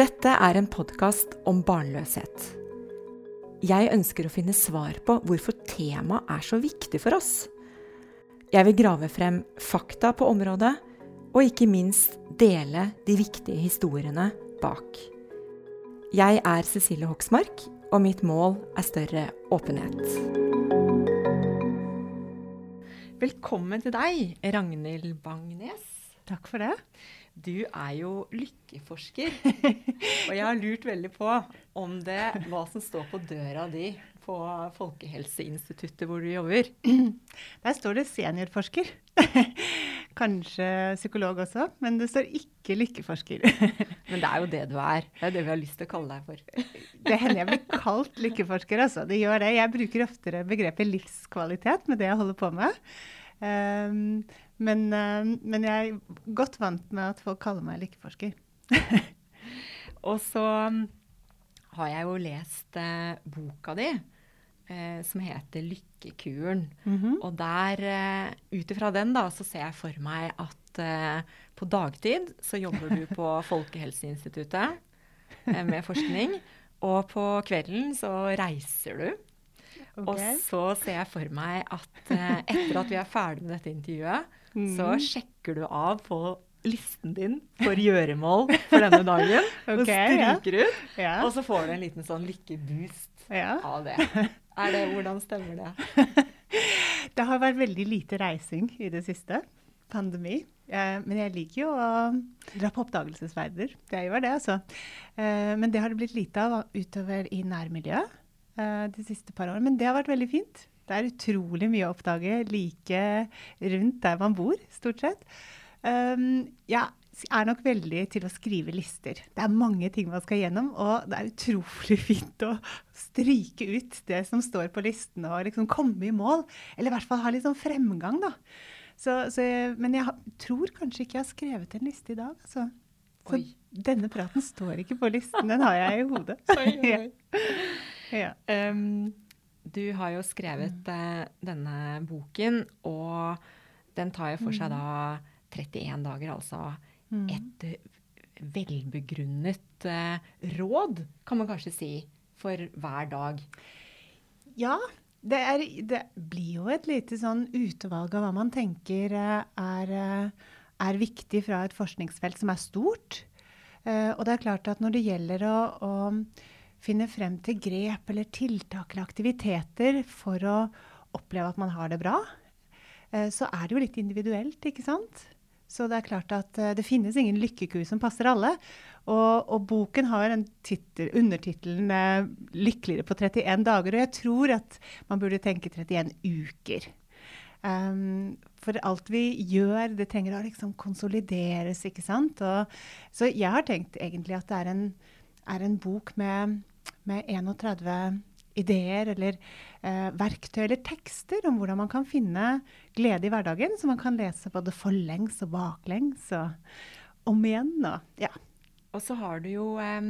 Dette er en podkast om barnløshet. Jeg ønsker å finne svar på hvorfor temaet er så viktig for oss. Jeg vil grave frem fakta på området, og ikke minst dele de viktige historiene bak. Jeg er Cecilie Hoksmark, og mitt mål er større åpenhet. Velkommen til deg, Ragnhild Bangnes. Takk for det. Du er jo lykkeforsker. og jeg har lurt veldig på om det hva som står på døra di på Folkehelseinstituttet hvor du jobber. Der står det seniorforsker. Kanskje psykolog også, men det står ikke lykkeforsker. men det er jo det du er. Det er det vi har lyst til å kalle deg for. det hender jeg blir kalt lykkeforsker, altså. Det gjør det. Jeg bruker oftere begrepet livskvalitet med det jeg holder på med. Um, men, uh, men, jeg er godt vant med at folk kaller meg lykkeforsker. og så um, har jeg jo lest uh, boka di, uh, som heter 'Lykkekuren'. Mm -hmm. Og der, ut ifra den, da, så ser jeg for meg at på dagtid så jobber du på Folkehelseinstituttet med forskning. Og på kvelden så reiser du. Okay. Og så ser jeg for meg at eh, etter at vi er ferdig med dette intervjuet, mm. så sjekker du av på listen din for gjøremål for denne dagen. okay, og stryker ja. ut. Ja. Og så får du en liten sånn lykkeboost ja. av det. Er det. Hvordan stemmer det? det har vært veldig lite reising i det siste. Pandemi. Eh, men jeg liker jo å dra på oppdagelsesferder. Det gjør det, altså. Eh, men det har det blitt lite av utover i nærmiljøet. Eh, de siste par årene. Men det har vært veldig fint. Det er utrolig mye å oppdage like rundt der man bor, stort sett. Um, jeg er nok veldig til å skrive lister. Det er mange ting man skal gjennom, og det er utrolig fint å stryke ut det som står på listen, og liksom komme i mål. Eller i hvert fall ha litt sånn fremgang, da. Så, så men jeg tror kanskje ikke jeg har skrevet en liste i dag. Altså. Så Oi. denne praten står ikke på listen, den har jeg i hodet. oi, oi. Ja. Um, du har jo skrevet uh, denne boken, og den tar jo for seg mm. da 31 dager, altså mm. et uh, velbegrunnet uh, råd, kan man kanskje si, for hver dag. Ja, det, er, det, blir jo et lite sånn utvalg av hva man tenker er, er viktig fra et forskningsfelt som er stort. og det er klart at når det gjelder å, å finne frem til grep eller tiltak eller aktiviteter for å oppleve at man har det bra, eh, så er det jo litt individuelt, ikke sant? Så det er klart at eh, det finnes ingen lykkekur som passer alle. Og, og boken har den undertittelen 'Lykkeligere på 31 dager'. Og jeg tror at man burde tenke 31 uker. Um, for alt vi gjør, det trenger å liksom konsolideres, ikke sant. Og, så jeg har tenkt egentlig at det er en, er en bok med med 31 ideer eller eh, verktøy eller tekster om hvordan man kan finne glede i hverdagen, som man kan lese både forlengs og baklengs og om igjen. Og, ja. og så har du jo eh,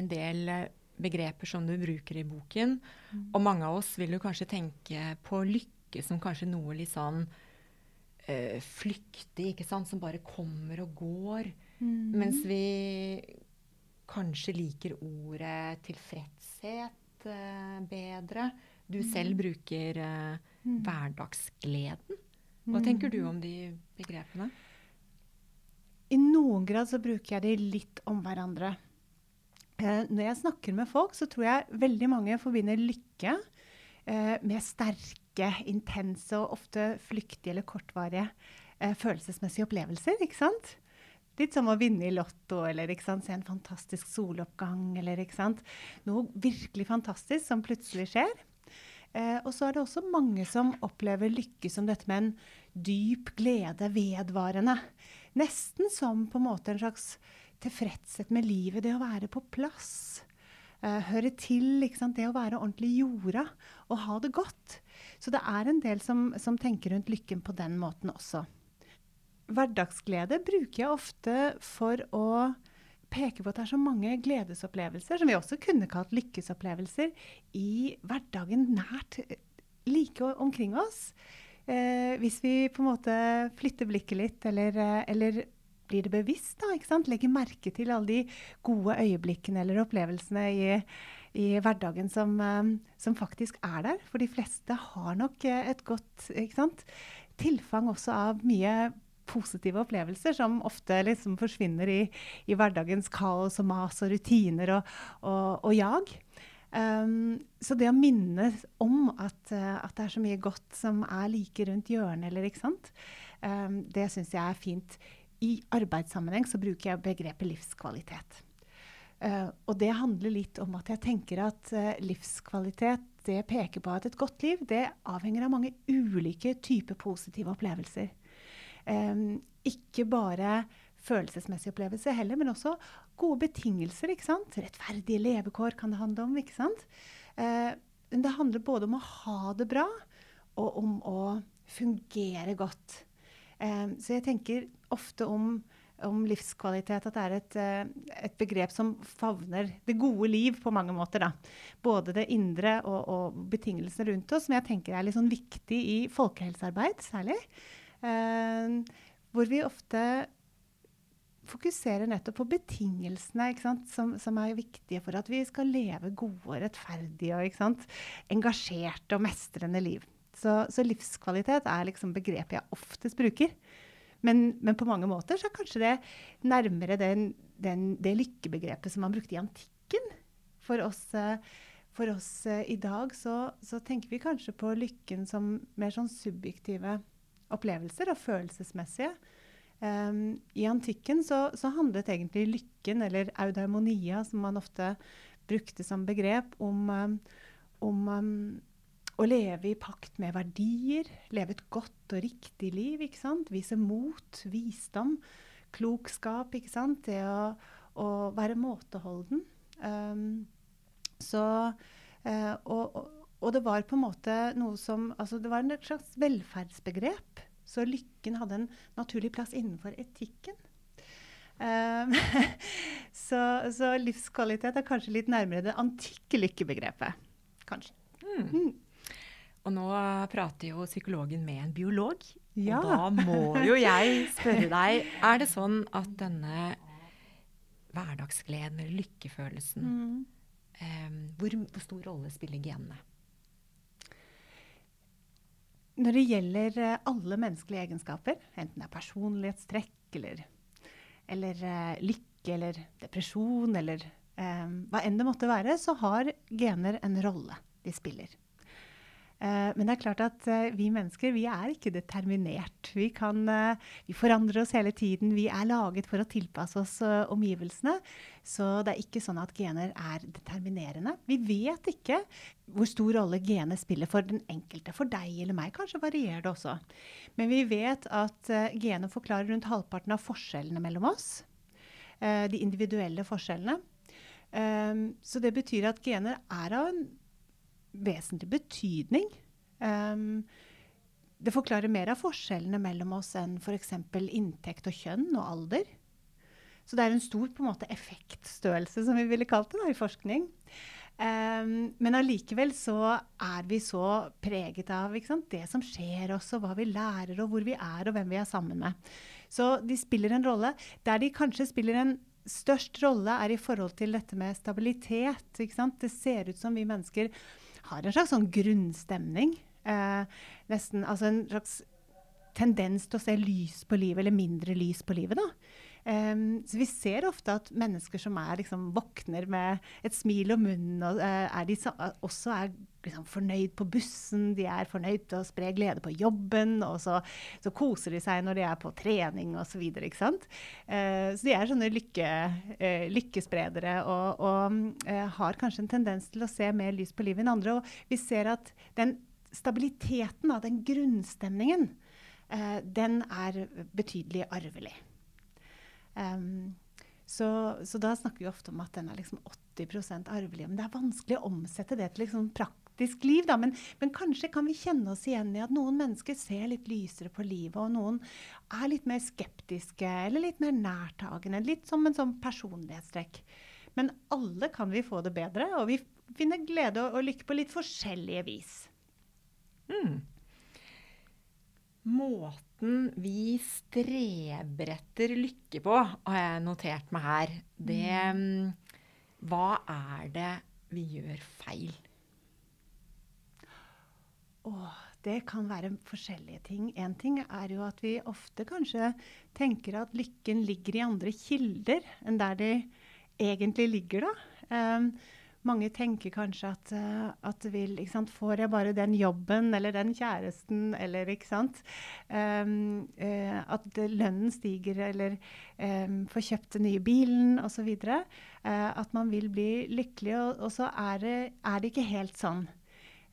en del eh, begreper som du bruker i boken. Mm. Og mange av oss vil jo kanskje tenke på lykke som kanskje noe litt sånn uh, flyktig, ikke sant? Som bare kommer og går. Mm. Mens vi kanskje liker ordet tilfredshet uh, bedre. Du mm. selv bruker uh, mm. hverdagsgleden. Hva mm. tenker du om de begrepene? I noen grad så bruker jeg de litt om hverandre. Uh, når jeg snakker med folk, så tror jeg veldig mange forbinder lykke med sterke, intense og ofte flyktige eller kortvarige følelsesmessige opplevelser. ikke sant? Litt som å vinne i Lotto eller se en fantastisk soloppgang eller noe virkelig fantastisk som plutselig skjer. Eh, og så er det også mange som opplever lykke som dette med en dyp glede, vedvarende. Nesten som på en måte en slags tilfredshet med livet, det å være på plass. Eh, høre til, det å være ordentlig jorda og ha det godt. Så det er en del som, som tenker rundt lykken på den måten også hverdagsglede bruker jeg ofte for å peke på at det er så mange gledesopplevelser, som vi også kunne kalt lykkesopplevelser, i hverdagen nært like omkring oss. Eh, hvis vi på en måte flytter blikket litt, eller, eh, eller blir det bevisst. da, ikke sant? Legger merke til alle de gode øyeblikkene eller opplevelsene i, i hverdagen som, eh, som, faktisk er der. For de fleste har nok eh, et godt sant? tilfang også av mye positive opplevelser som ofte liksom forsvinner i, i, hverdagens kaos og mas og rutiner og, og, og jag. Um, så det å minne om at, uh, at, det er så mye godt som er like rundt hjørnet, eller ikke sant, um, det syns jeg er fint. I arbeidssammenheng så bruker jeg begrepet livskvalitet. Uh, og det handler litt om at jeg tenker at uh, livskvalitet det peker på at et godt liv det avhenger av mange ulike typer positive opplevelser. Ikke bare følelsesmessige opplevelser heller, men også gode betingelser. ikke sant? Rettferdige levekår kan det handle om. ikke sant? Men det handler både om å ha det bra og om å fungere godt. Så jeg tenker ofte om om livskvalitet at det er et, eh, et, begrep som favner det gode liv på mange måter. Da. Både det indre og, og betingelsene rundt oss, som jeg tenker er litt sånn viktig i folkehelsearbeid særlig. Eh, hvor vi ofte fokuserer nettopp på betingelsene som, som, er viktige for at vi skal leve gode, rettferdige og engasjerte og mestrende liv. Så, så livskvalitet er liksom begrepet jeg oftest bruker. Men, men, på mange måter så er kanskje det nærmere den, den, det lykkebegrepet som man brukte i antikken. For oss, eh, for oss eh, i dag så, så, tenker vi kanskje på lykken som mer sånn subjektive opplevelser og følelsesmessige. Um, I antikken så, så, handlet egentlig lykken, eller eudaimonia, som man ofte brukte som begrep, om, om um, å leve i pakt med verdier, leve et godt og riktig liv. ikke sant? Vise mot, visdom, klokskap. ikke sant? Det å, å være måteholden. Um, så uh, og, og, det var på en måte noe som altså Det var et slags velferdsbegrep. Så lykken hadde en naturlig plass innenfor etikken. Um, så, så, livskvalitet er kanskje litt nærmere det antikke lykkebegrepet. Kanskje. Mm. Mm. Og nå prater jo psykologen med en biolog. Ja. Og da må jo jeg spørre deg, er det sånn at denne hverdagsgleden eller lykkefølelsen mm. um, hvor, hvor, stor rolle spiller genene? Når det gjelder eh, alle menneskelige egenskaper, enten det er personlighetstrekk eller, eller uh, lykke eller depresjon eller um, hva enn det måtte være, så har gener en rolle de spiller. Uh, men det er klart at uh, vi mennesker vi er ikke determinert. Vi, kan, uh, vi, forandrer oss hele tiden. Vi er laget for å tilpasse oss omgivelsene. Så det er ikke sånn at gener er determinerende. Vi vet ikke hvor stor rolle genet spiller for den enkelte. For deg eller meg kanskje varierer det også. Men vi vet at genet forklarer rundt halvparten av forskjellene mellom oss. de individuelle forskjellene. så det betyr at gener er av en vesentlig betydning. Um, det forklarer mer av forskjellene mellom oss enn f.eks. inntekt og kjønn og alder. Så det er en stor på en måte, effektstørrelse, som vi ville kalt det da, i forskning. Um, men allikevel så er vi så preget av sant, det som skjer oss, og hva vi lærer, og hvor vi er, og hvem vi er sammen med. Så de spiller en rolle. Der de kanskje spiller en størst rolle, er i forhold til dette med stabilitet. Det ser ut som vi mennesker har en slags sånn grunnstemning. Eh, nesten, altså en slags tendens til å se lys på livet, eller mindre lys på livet. da. Um, så vi ser ofte at mennesker som er, liksom, våkner med et smil om munnen, og uh, er de, også er liksom, fornøyd på bussen, de er fornøyd til å spre glede på jobben, og så, så koser de seg når de er på trening osv. Så, uh, så de er sånne lykke, uh, lykkespredere og, og har kanskje en tendens til å se mer lys på livet enn andre. Og vi ser at den stabiliteten, den grunnstemningen, den er betydelig arvelig. Um, så, så, da snakker vi ofte om at den er liksom 80% arvelig. Men det er vanskelig å omsette det til liksom praktisk liv. Da. Men, men, kanskje kan vi kjenne oss igjen i at noen mennesker ser litt lysere på livet, og noen er litt mer skeptiske eller litt mer nærtagende. Litt som en sånn personlighetstrekk. Men alle kan vi få det bedre, og vi finner glede og, lykke på litt forskjellige vis. Mm. Måten vi streber etter lykke på, har jeg notert meg her. Det mm, Hva er det vi gjør feil? Åh, det kan være forskjellige ting. En ting er jo at vi ofte kanskje tenker at lykken ligger i andre kilder enn der de egentlig ligger, da. Um, mange tenker kanskje at, uh, at vil, sant, Får jeg bare den jobben eller den kjæresten eller ikke sant um, uh, At lønnen stiger eller um, får kjøpt den nye bilen osv. Uh, at man vil bli lykkelig. Og, og så er det, er det, ikke helt sånn.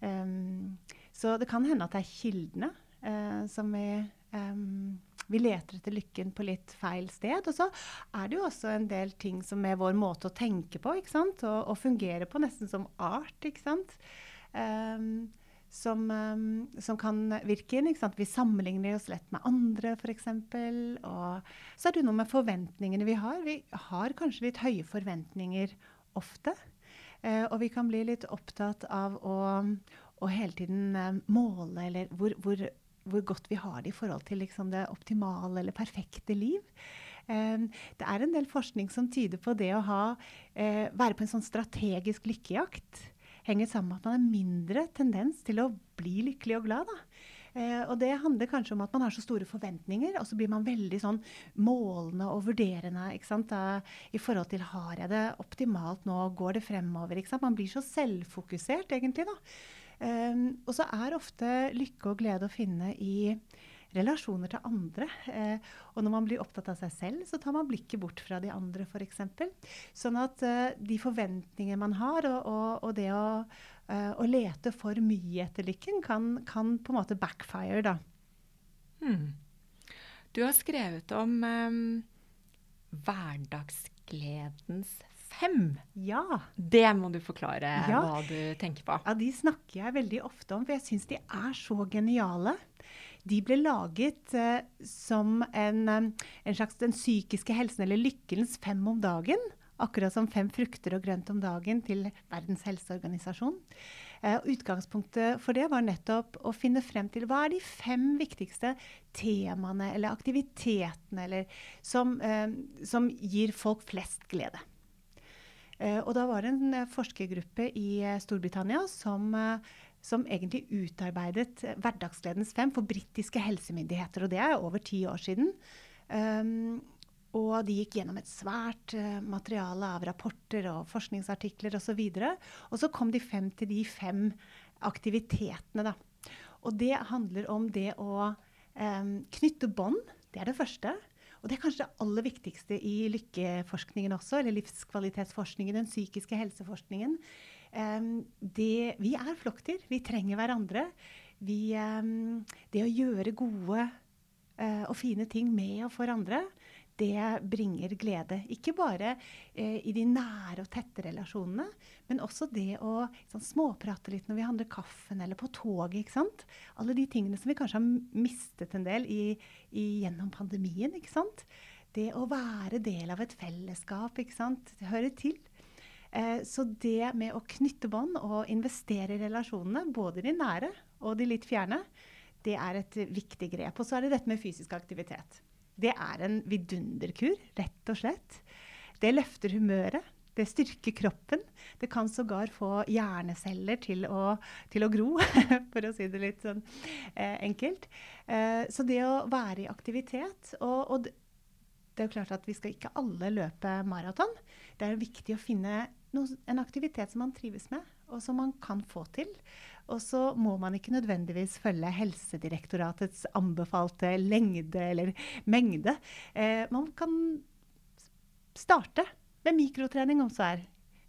Um, så det kan hende at det er kildene uh, som vi um, vi leter etter lykken på litt feil sted. Og så er det jo også en del ting som er vår måte å tenke på, ikke sant? Og, og fungere på nesten som art, ikke sant. Um, som, um, som, kan virke inn. Vi sammenligner oss lett med andre, f.eks. Og så er det noe med forventningene vi har. Vi har kanskje litt høye forventninger ofte. Uh, og vi kan bli litt opptatt av å, å hele tiden uh, måle, eller hvor, hvor hvor godt vi har det i forhold til liksom, det optimale eller perfekte liv. Um, det er en del forskning som tyder på det å ha, uh, være på en sånn strategisk lykkejakt henger sammen med at man har mindre tendens til å bli lykkelig og glad. Da. Uh, og det handler kanskje om at man har så store forventninger, og så blir man veldig sånn målende og vurderende da, i forhold til har jeg det optimalt nå, går det fremover? Man blir så selvfokusert, egentlig. da. Um, og så er ofte lykke og glede å finne i relasjoner til andre. Eh, og når man blir opptatt av seg selv, så tar man blikket bort fra de andre, f.eks. Sånn at eh, de forventninger man har, og, og, og det å, eh, å, lete for mye etter lykken, kan, kan, på en måte backfire, da. Hmm. Du har skrevet om um, hverdagsgledens fem. Ja. Det må du forklare ja. hva du tenker på. Ja, De snakker jeg veldig ofte om, for jeg syns de er så geniale. De ble laget uh, som en, um, en, slags den psykiske helsen, eller lykkens fem om dagen. Akkurat som fem frukter og grønt om dagen til Verdens helseorganisasjon. Uh, utgangspunktet for det var nettopp å finne frem til hva er de fem viktigste temaene eller aktivitetene eller, som, uh, som gir folk flest glede. Eh, og da var det en eh, forskergruppe i eh, Storbritannia som, som egentlig utarbeidet Hverdagsgledens fem for britiske helsemyndigheter. Og det er over ti år siden. Um, og de gikk gjennom et svært materiale av rapporter og forskningsartikler osv. Og, så og så kom de frem til de fem aktivitetene. Da. Og det handler om det å um, knytte bånd. Det er det første. Og det er kanskje det aller viktigste i lykkeforskningen også, eller livskvalitetsforskningen, den psykiske helseforskningen. Det, vi er flokkdyr. Vi trenger hverandre. Vi, det å gjøre gode uh, og fine ting med og for andre, det bringer glede. Ikke bare eh, i de nære og tette relasjonene, men også det å sånn, småprate litt når vi handler kaffen eller på toget. ikke sant? Alle de tingene som vi kanskje har mistet en del i, i, gjennom pandemien. ikke sant? Det å være del av et fellesskap, ikke sant? Det hører til. Eh, så det med å knytte bånd og investere i relasjonene, både de nære og de litt fjerne, det er et viktig grep. Og så er det dette med fysisk aktivitet. Det er en vidunderkur, rett og slett. Det løfter humøret. Det styrker kroppen. Det kan sågar få hjerneceller til å, til å gro, for å si det litt sånn eh, enkelt. Eh, så det å være i aktivitet og, og, det er jo klart at vi skal ikke alle løpe maraton. Det er viktig å finne noe, en aktivitet som man trives med, og som man kan få til. Og så må man ikke nødvendigvis følge Helsedirektoratets anbefalte lengde eller mengde. Eh, man kan starte med mikrotrening om så er.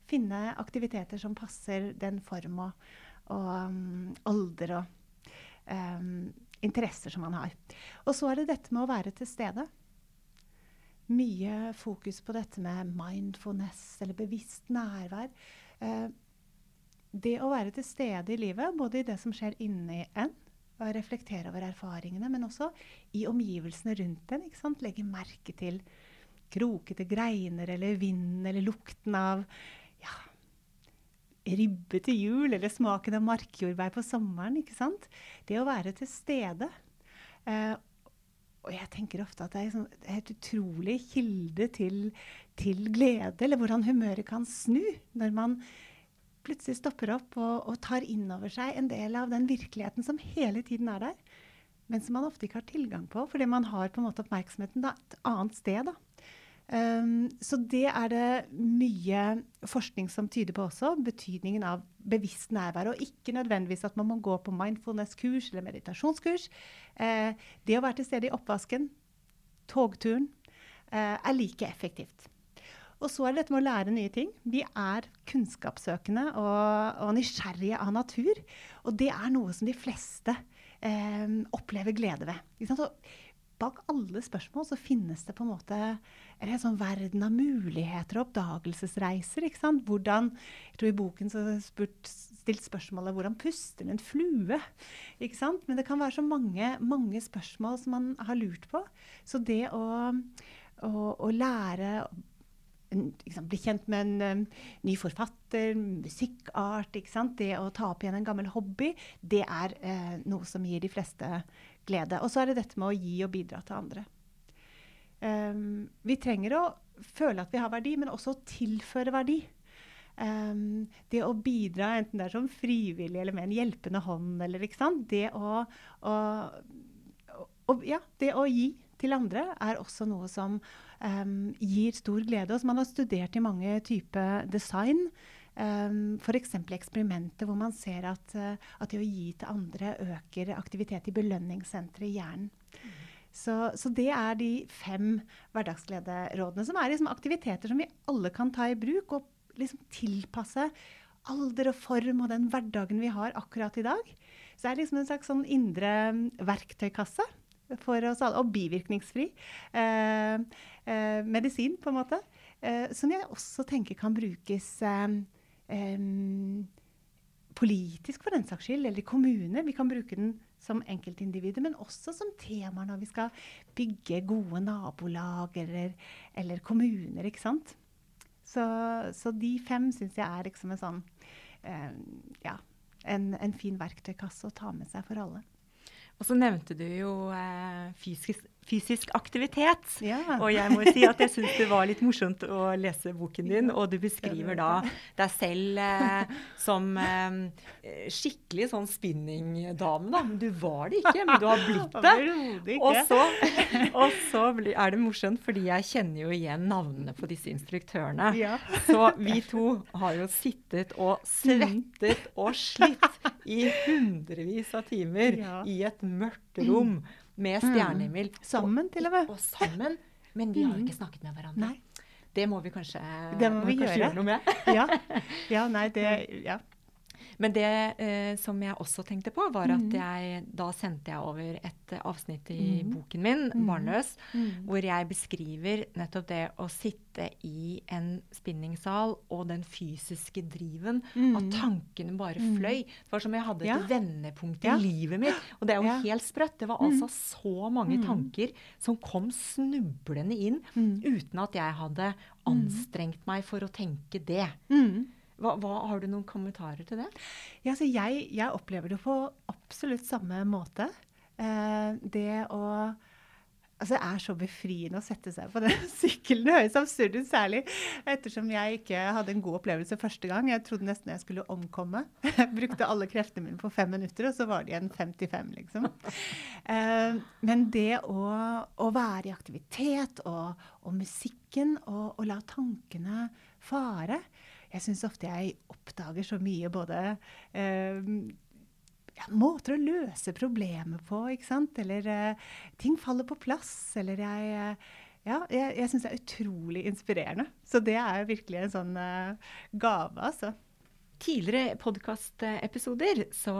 Finne aktiviteter som passer den form og, og um, alder og um, interesser som man har. Og så er det dette med å være til stede. Mye fokus på dette med mindfulness eller bevisst nærvær. Eh, det å være til stede i livet, både i det som skjer inni en, og reflektere over erfaringene, men også i omgivelsene rundt en. ikke sant? Legge merke til krokete greiner eller vind eller lukten av ja, ribbe til jul eller smaken av markjordbær på sommeren. ikke sant? Det å være til stede. Eh, og jeg tenker ofte at det er sånn, et helt utrolig kilde til, til, glede, eller hvordan humøret kan snu når man plutselig stopper opp og, og tar inn over seg en del av den virkeligheten som hele tiden er der, men som man ofte ikke har tilgang på, fordi man har på en måte oppmerksomheten da, et annet sted. da. Um, så det er det mye forskning som tyder på også. Betydningen av bevisst nærvær. Og ikke nødvendigvis at man må gå på mindfulness-kurs eller meditasjonskurs. Uh, det å være til stede i oppvasken, togturen, uh, er like effektivt. Og så er det dette med å lære nye ting. Vi er kunnskapssøkende og, og nysgjerrige av natur. Og det er noe som de fleste eh, opplever glede ved. Bak alle spørsmål så finnes det på en måte en sånn verden av muligheter og oppdagelsesreiser. Hvordan, jeg tror I boken så spurt, stilt spørsmålet hvordan puster en flue? Men det kan være så mange, mange spørsmål som man har lurt på. Så det å, å lære Liksom, bli kjent med en um, ny forfatter, musikkart, det å ta opp igjen en gammel hobby, det er uh, noe som gir de fleste glede. Og så er det dette med å gi og bidra til andre. Um, vi trenger å føle at vi har verdi, men også å tilføre verdi. Um, det å bidra, enten det er som frivillig eller med en hjelpende hånd, eller. Det å, å, å, ja, det å gi til andre er også noe som um, gir stor glede. Og som man har studert i mange typer design. Um, F.eks. eksperimenter hvor man ser at, uh, at, det å gi til andre øker aktivitet i belønningssenteret i hjernen. Mm. Så, så, det er de fem hverdagsglederådene, som er liksom aktiviteter som vi alle kan ta i bruk og liksom tilpasse alder og form og den hverdagen vi har akkurat i dag. Så det er liksom en slags sånn indre verktøykasse for oss alle. Og bivirkningsfri eh, eh, medisin, på en måte. Eh, som jeg også tenker kan brukes eh, politisk, for den saks skyld, eller i kommuner. Vi kan bruke den som enkeltindivider, men også som tema når vi skal bygge gode nabolag eller, eller kommuner. ikke sant? Så, så de fem syns jeg er liksom en sånn eh, Ja, en, en, fin verktøykasse å ta med seg for alle. Og så nevnte du jo eh, fysisk, fysisk aktivitet. Ja. Og jeg må si at jeg syns det var litt morsomt å lese boken din. Og du beskriver da deg selv eh, som eh, skikkelig sånn spinningdame, da. Men du var det ikke, men du har blitt det. Og så, og så er det morsomt, fordi jeg kjenner jo igjen navnene på disse instruktørene. Ja. Så vi to har jo sittet og svettet og slitt i hundrevis av timer ja. i et mørkt rom med mm. stjernehimmel. Mm. Sammen, til og med. Og sammen. Men vi har jo ikke mm. snakket med hverandre. Nei. Det må vi kanskje, det må vi må gjøre. gjøre noe med. ja. ja, nei, det ja. Men det eh, som jeg også tenkte på, var at mm. jeg, da sendte jeg over et avsnitt i mm. boken min, mm. 'Barnløs', hvor jeg beskriver nettopp det å sitte i en spinningsal og den fysiske driven. At tankene bare fløy. Det var som jeg hadde et ja. vendepunkt i ja. livet mitt. Og det er jo ja. helt sprøtt. Det var altså så mange tanker som kom snublende inn uten at jeg hadde anstrengt meg for å tenke det. Mm. Hva, hva, har du noen kommentarer til det? Ja, jeg, jeg, opplever det på absolutt samme måte. Eh, det å Altså, det er så befriende å sette seg på den sykkelen. Det høres absurd ut, særlig ettersom jeg ikke hadde en god opplevelse første gang. Jeg trodde nesten jeg skulle omkomme. Jeg brukte alle kreftene mine på fem minutter, og så var det igjen 55, liksom. Uh, men det å, å, være i aktivitet og, og musikken og, og la tankene fare jeg syns ofte jeg oppdager så mye både eh, ja, måter å løse problemer på, ikke sant. Eller eh, ting faller på plass. Eller jeg eh, Ja, jeg, jeg syns det er utrolig inspirerende. Så det er virkelig en sånn eh, gave, altså. Tidligere podkastepisoder så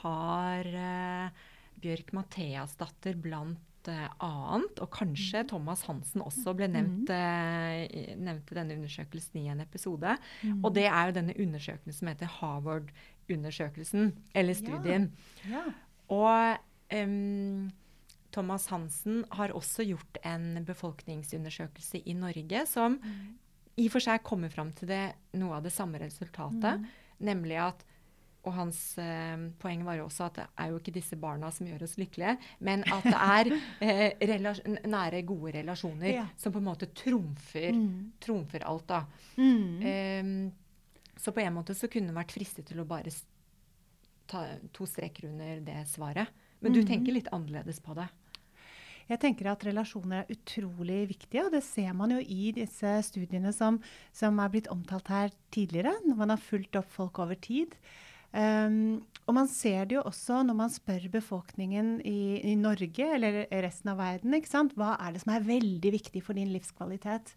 har eh, Bjørk Matheasdatter blant annet, og kanskje mm. Thomas Hansen også ble nevnt, nevnte denne undersøkelsen i en episode. Mm. Og det er jo denne undersøkelsen som heter Harvard-undersøkelsen, eller studien. Ja. Ja. Og um, Thomas Hansen har også gjort en befolkningsundersøkelse i Norge som mm. i og for seg kommer fram til det, noe av det samme resultatet, mm. nemlig at og hans eh, poeng var jo også at det er jo ikke disse barna som gjør oss lykkelige, men at det er eh, nære, gode relasjoner ja. som på en måte trumfer, mm. trumfer alt, da. Mm. Um, så på en måte så kunne det vært fristet til å bare ta to streker under det svaret. Men du mm. tenker litt annerledes på det? Jeg tenker at relasjoner er utrolig viktige, og det ser man jo i disse studiene som, som er blitt omtalt her tidligere, når man har fulgt opp folk over tid. Um, og man ser det jo også når man spør befolkningen i, i Norge eller resten av verden. Hva er det som er veldig viktig for din livskvalitet?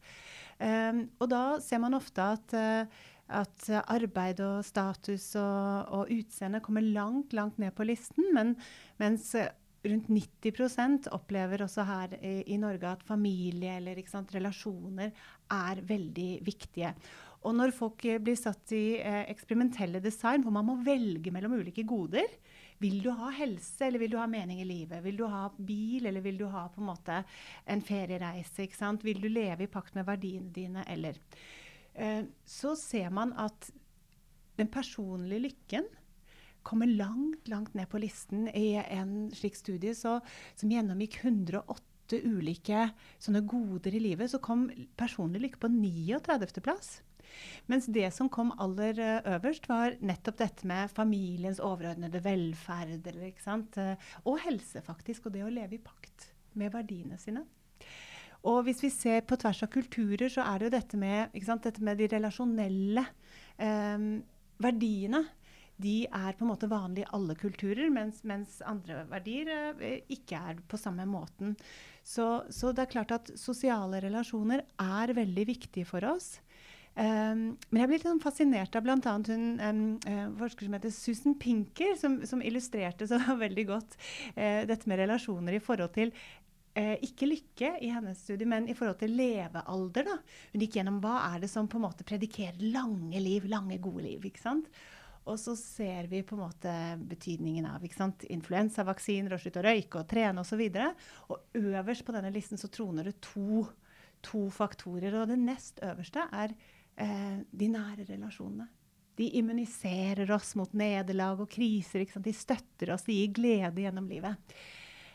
Um, og da ser man ofte at, uh, at arbeid og status og, og utseende kommer langt, langt ned på listen. Men, mens rundt 90 opplever også her i, i, Norge at familie eller sant, relasjoner er veldig viktige. Og når folk eh, blir satt i eh, eksperimentelle design, hvor man må velge mellom ulike goder Vil du ha helse, eller vil du ha mening i livet? Vil du ha bil, eller vil du ha på en måte en feriereise? ikke sant? Vil du leve i pakt med verdiene dine, eller eh, Så ser man at den personlige lykken kommer langt, langt ned på listen i en slik studie så, som gjennomgikk 108 ulike sånne goder i livet, så kom personlig lykke på 39. plass. Mens det som kom aller eh, øverst, var nettopp dette med familiens overordnede velferd. Eh, og helse, faktisk. Og det å leve i pakt med verdiene sine. Og hvis vi ser på tvers av kulturer, så er det jo dette med, dette med de relasjonelle eh, verdiene. De er på en måte vanlige i alle kulturer, mens, mens andre verdier eh, ikke er på samme måten. Så, så, det er klart at sosiale relasjoner er veldig viktige for oss. Um, men jeg ble litt sånn fascinert av bl.a. hun um, forsker som heter Susan Pinker, som, som illustrerte så veldig godt uh, dette med relasjoner i forhold til uh, ikke lykke i hennes studie, men i forhold til levealder. Da. Hun gikk gjennom hva er det som på en måte predikerer lange liv, lange, gode liv. ikke sant? Og så ser vi på en måte betydningen av influensavaksiner, å slutte å røyke og trene osv. Og, så og øverst på denne listen så troner det to, to faktorer. Og det nest øverste er eh, de nære relasjonene. De immuniserer oss mot nederlag og kriser. De støtter oss, de gir glede gjennom livet.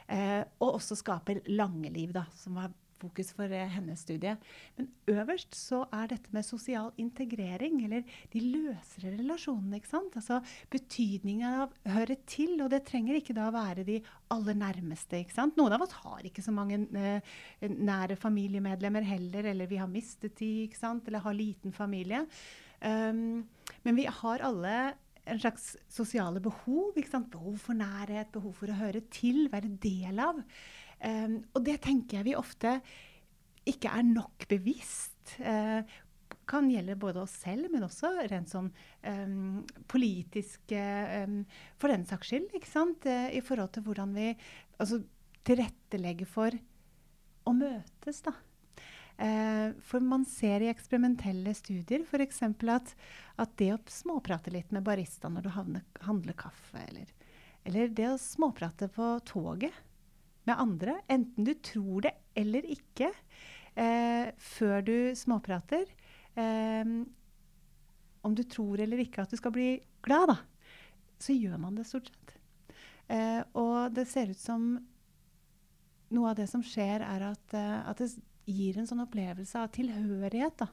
Eh, og også skaper lange liv, da, som var fokus for eh, hennes studie. Men øverst så er dette med sosial integrering, eller de løsere relasjonene. ikke sant? Altså betydningen av høre til, og det trenger ikke da være de aller nærmeste. ikke sant? Noen av oss har ikke så mange eh, nære familiemedlemmer heller, eller vi har mistet de, ikke sant? eller har liten familie. Um, men vi har alle en slags sosiale behov. Behov for nærhet, behov for å høre til, være del av. Um, og det tenker jeg vi ofte ikke er nok bevisst. Uh, kan gjelde både oss selv, men også rent sånn um, politisk um, For den saks skyld, ikke sant? Uh, I forhold til hvordan vi altså, tilrettelegger for å møtes, da. Uh, for man ser i eksperimentelle studier f.eks. At, at det å småprate litt med barista når du handler kaffe, eller, eller det å småprate på toget med andre, enten du tror det eller ikke, eh, før du småprater. Eh, om du tror eller ikke at du skal bli glad, da, så gjør man det stort sett. Eh, og det ser ut som noe av det som skjer, er at, uh, at, det gir en sånn opplevelse av tilhørighet. Da.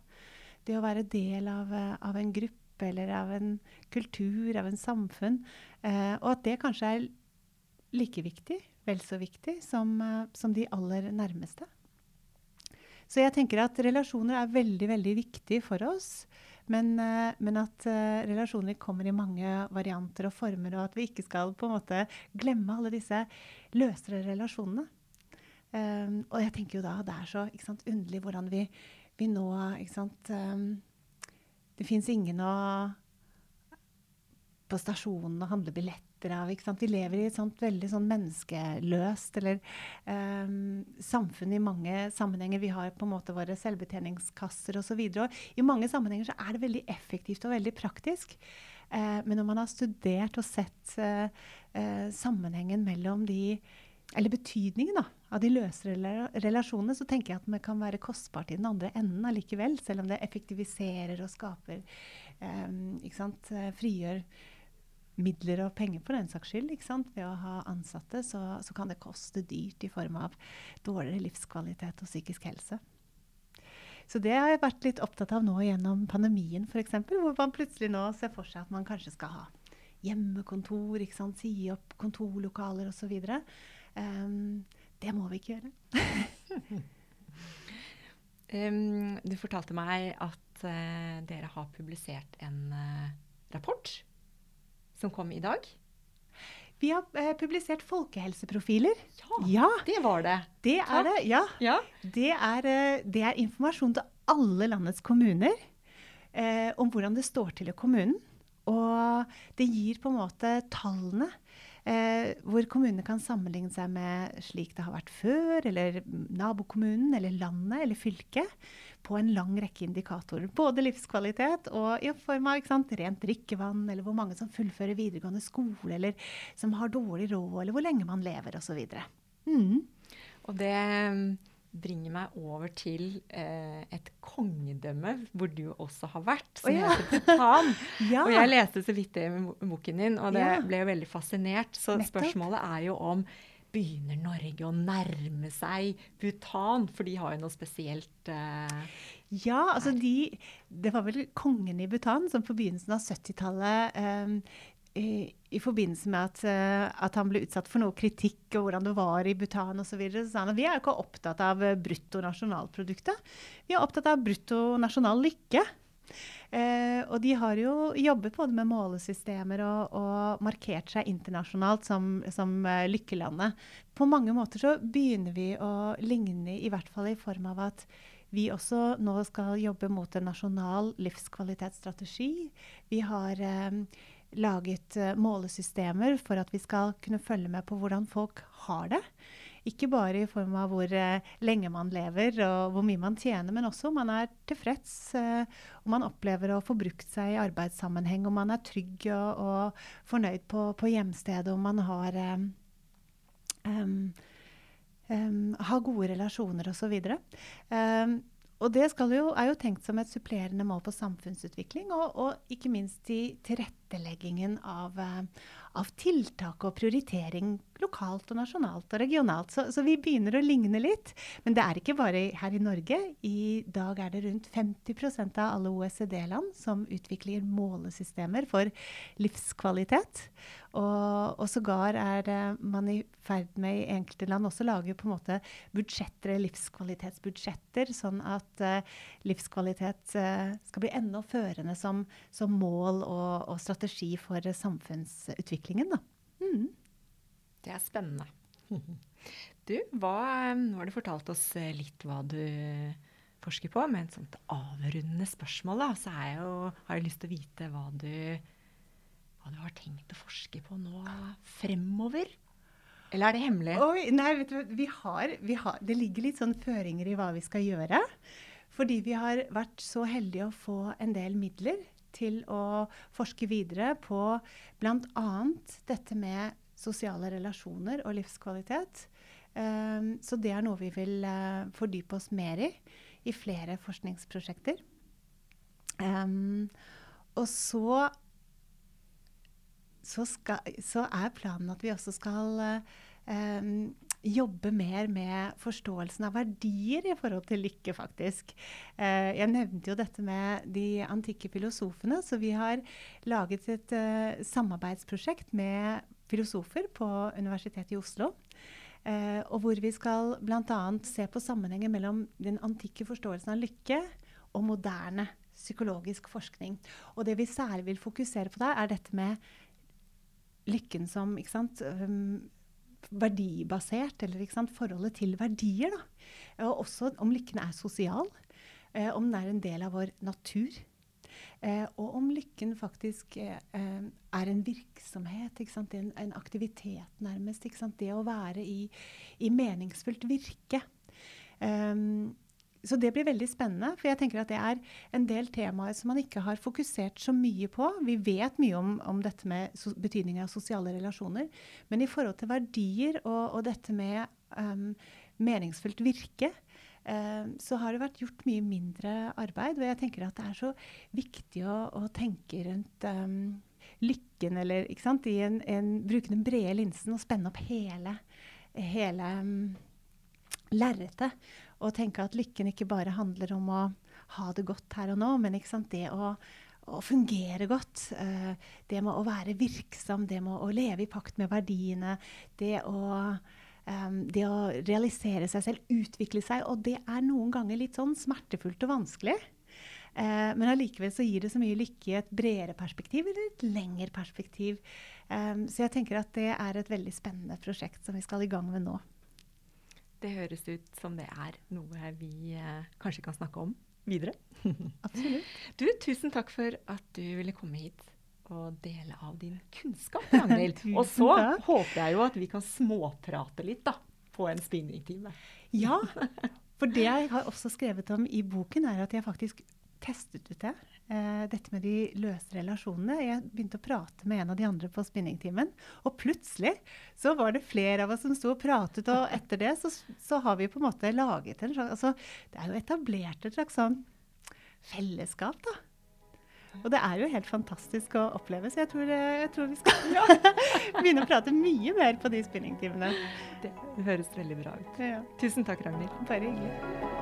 Det å være del av, uh, av, en gruppe eller av en kultur, av en samfunn. Uh, og at det kanskje er like viktig vel så viktig som, eh, som, de aller nærmeste. Så jeg tenker at relasjoner er veldig, veldig viktig for oss. Men, eh, men, at uh, relasjoner kommer i mange varianter og former, og at vi ikke skal på en måte glemme alle disse løsere relasjonene. Um, og jeg tenker jo da det er så sant, underlig hvordan vi, vi nå um, Det fins ingen å på stasjonen å handle billett smitter av. Ikke sant? Vi lever i et sånt veldig sånn menneskeløst eller um, samfunn i mange sammenhenger. Vi har på en måte våre selvbetjeningskasser osv. I mange sammenhenger så er det veldig effektivt og veldig praktisk. Uh, men når man har studert og sett uh, uh, sammenhengen mellom de eller betydningen da, av de løse relasjonene, så tenker jeg at det kan være kostbart i den andre enden allikevel. Selv om det effektiviserer og skaper um, Frigjør midler og penger for den saks skyld. Ved å ha ansatte så, så kan det koste dyrt i form av dårligere livskvalitet og psykisk helse. Så det har jeg vært litt opptatt av nå gjennom pandemien f.eks., hvor man plutselig nå ser for seg at man kanskje skal ha hjemmekontor, ikke sant? si opp kontorlokaler osv. Um, det må vi ikke gjøre. um, du fortalte meg at uh, dere har publisert en uh, rapport som kom i dag. Vi har eh, publisert folkehelseprofiler. Ja, ja, det var det. Det er det, ja. ja. Det, er, det, er, informasjon til alle landets kommuner om hvordan det står til i kommunen. Og det gir på en måte tallene Eh, hvor kommunene kan sammenligne seg med slik det har vært før, eller nabokommunen, eller landet, eller fylket, på en lang rekke indikatorer. Både livskvalitet og i form av sant, rent drikkevann, eller hvor mange som fullfører videregående skole, eller som har dårlig råd, eller hvor lenge man lever, osv. Mm. Og det bringer meg over til eh, et kongedømme hvor du også har vært, som oh, ja. heter Bhutan. ja. Og jeg leste så vidt det i boken din, og det ja. ble jo veldig fascinert. Så Nettopp. spørsmålet er jo om begynner Norge å nærme seg Bhutan? For de har jo noe spesielt eh, Ja, altså de Det var vel kongen i Bhutan som på begynnelsen av 70-tallet eh, i, forbindelse med at, uh, at, han ble utsatt for noe kritikk og hvordan det var i Bhutan osv. Så, videre, så sa han at vi er ikke opptatt av uh, bruttonasjonalproduktet. Vi er opptatt av bruttonasjonal lykke. Uh, og de har jo jobbet både med målesystemer og, og markert seg internasjonalt som, som uh, lykkelandet. På mange måter så begynner vi å ligne, i hvert fall i form av at vi også nå skal jobbe mot en nasjonal livskvalitetsstrategi. Vi har um, laget uh, målesystemer for at vi skal kunne følge med på hvordan folk har det. Ikke bare i form av hvor uh, lenge man lever og hvor mye man tjener, men også om man er tilfreds, uh, om man opplever å få brukt seg i arbeidssammenheng, om man er trygg og, fornøyd på, på, hjemstedet, om man har, um, um, har gode relasjoner osv. Og det jo, er jo tenkt som et supplerende mål på samfunnsutvikling, og, og ikke minst i tilretteleggingen av, uh, av, tiltak og prioritering lokalt og nasjonalt og regionalt. Så, så, vi begynner å ligne litt. Men det er ikke bare her i Norge. I dag er det rundt 50% av alle OECD-land som utvikler målesystemer for livskvalitet. Og, og sågar er uh, man i ferd med i enkelte land også lage på en måte budsjetter, livskvalitetsbudsjetter, sånn at uh, livskvalitet uh, skal bli enda førende som, som mål og, og, strategi for samfunnsutviklingen. Mm. Det er spennende. Du, hva, nå har du fortalt oss litt hva du forsker på. Med et sånt avrundende spørsmål, da, så jeg jo, har jeg lyst til å vite hva du hva du har tenkt å forske på nå fremover? Eller er det hemmelig? Oi, nei, vet du, vi har, vi har, Det ligger litt sånn føringer i hva vi skal gjøre. Fordi vi har vært så heldige å få en del midler til å forske videre på bl.a. dette med sosiale relasjoner og livskvalitet. Um, så det er noe vi vil uh, fordype oss mer i i flere forskningsprosjekter. Um, og så så, skal, så, er planen at vi også skal eh, jobbe mer med forståelsen av verdier i forhold til lykke, faktisk. Eh, jeg nevnte jo dette med de antikke filosofene, så vi har laget et eh, samarbeidsprosjekt med filosofer på Universitetet i Oslo. Eh, og hvor vi skal bl.a. se på sammenhengen mellom den antikke forståelsen av lykke og moderne psykologisk forskning. Og det vi særlig vil fokusere på der, er dette med lykken som sant, verdibasert, eller ikke sant, forholdet til verdier. Da. Og også om lykken er sosial, eh, om den er en del av vår natur. Eh, og om lykken faktisk eh, er en virksomhet, en, en, aktivitet nærmest. Det å være i, i meningsfullt virke. Um, så det blir veldig spennende. For jeg tenker at det er en del temaer som man ikke har fokusert så mye på. Vi vet mye om, om dette med so betydningen av sosiale relasjoner. Men i forhold til verdier og, og dette med um, meningsfullt virke, um, så har det vært gjort mye mindre arbeid. Og jeg tenker at det er så viktig å, å tenke rundt um, lykken eller ikke sant, en, en, bruke den brede linsen og spenne opp hele, hele lerretet. Og tenke at lykken ikke bare handler om å ha det godt her og nå, men det å, å fungere godt. Uh, det med å være virksom, det med å leve i pakt med verdiene. Det å, um, det å realisere seg selv, utvikle seg. Og det er noen ganger litt sånn smertefullt og vanskelig. Uh, men allikevel så gir det så mye lykke i et bredere perspektiv eller et lengre perspektiv. Um, så jeg tenker at det er et veldig spennende prosjekt som vi skal i gang med nå. Det høres ut som det er noe vi eh, kanskje kan snakke om videre. Absolutt. Du, tusen takk for at du ville komme hit og dele av din kunnskap, Ragnhild. og så takk. håper jeg jo at vi kan småprate litt da, på en spinningtime. Ja, for det jeg har også skrevet om i boken, er at jeg faktisk testet ut det. Uh, dette med de løse relasjonene. Jeg begynte å prate med en av de andre på spinningtimen. Og plutselig så var det flere av oss som sto og pratet, og etter det så, så har vi på en måte laget en slags altså, Det er jo etablert et slags sånn fellesskap, da. Og det er jo helt fantastisk å oppleve, så jeg tror, eh, jeg tror vi skal ja, begynne å prate mye mer på de spinningtimene. Det høres veldig bra ut. Ja. Tusen takk, Ragnhild. Bare hyggelig.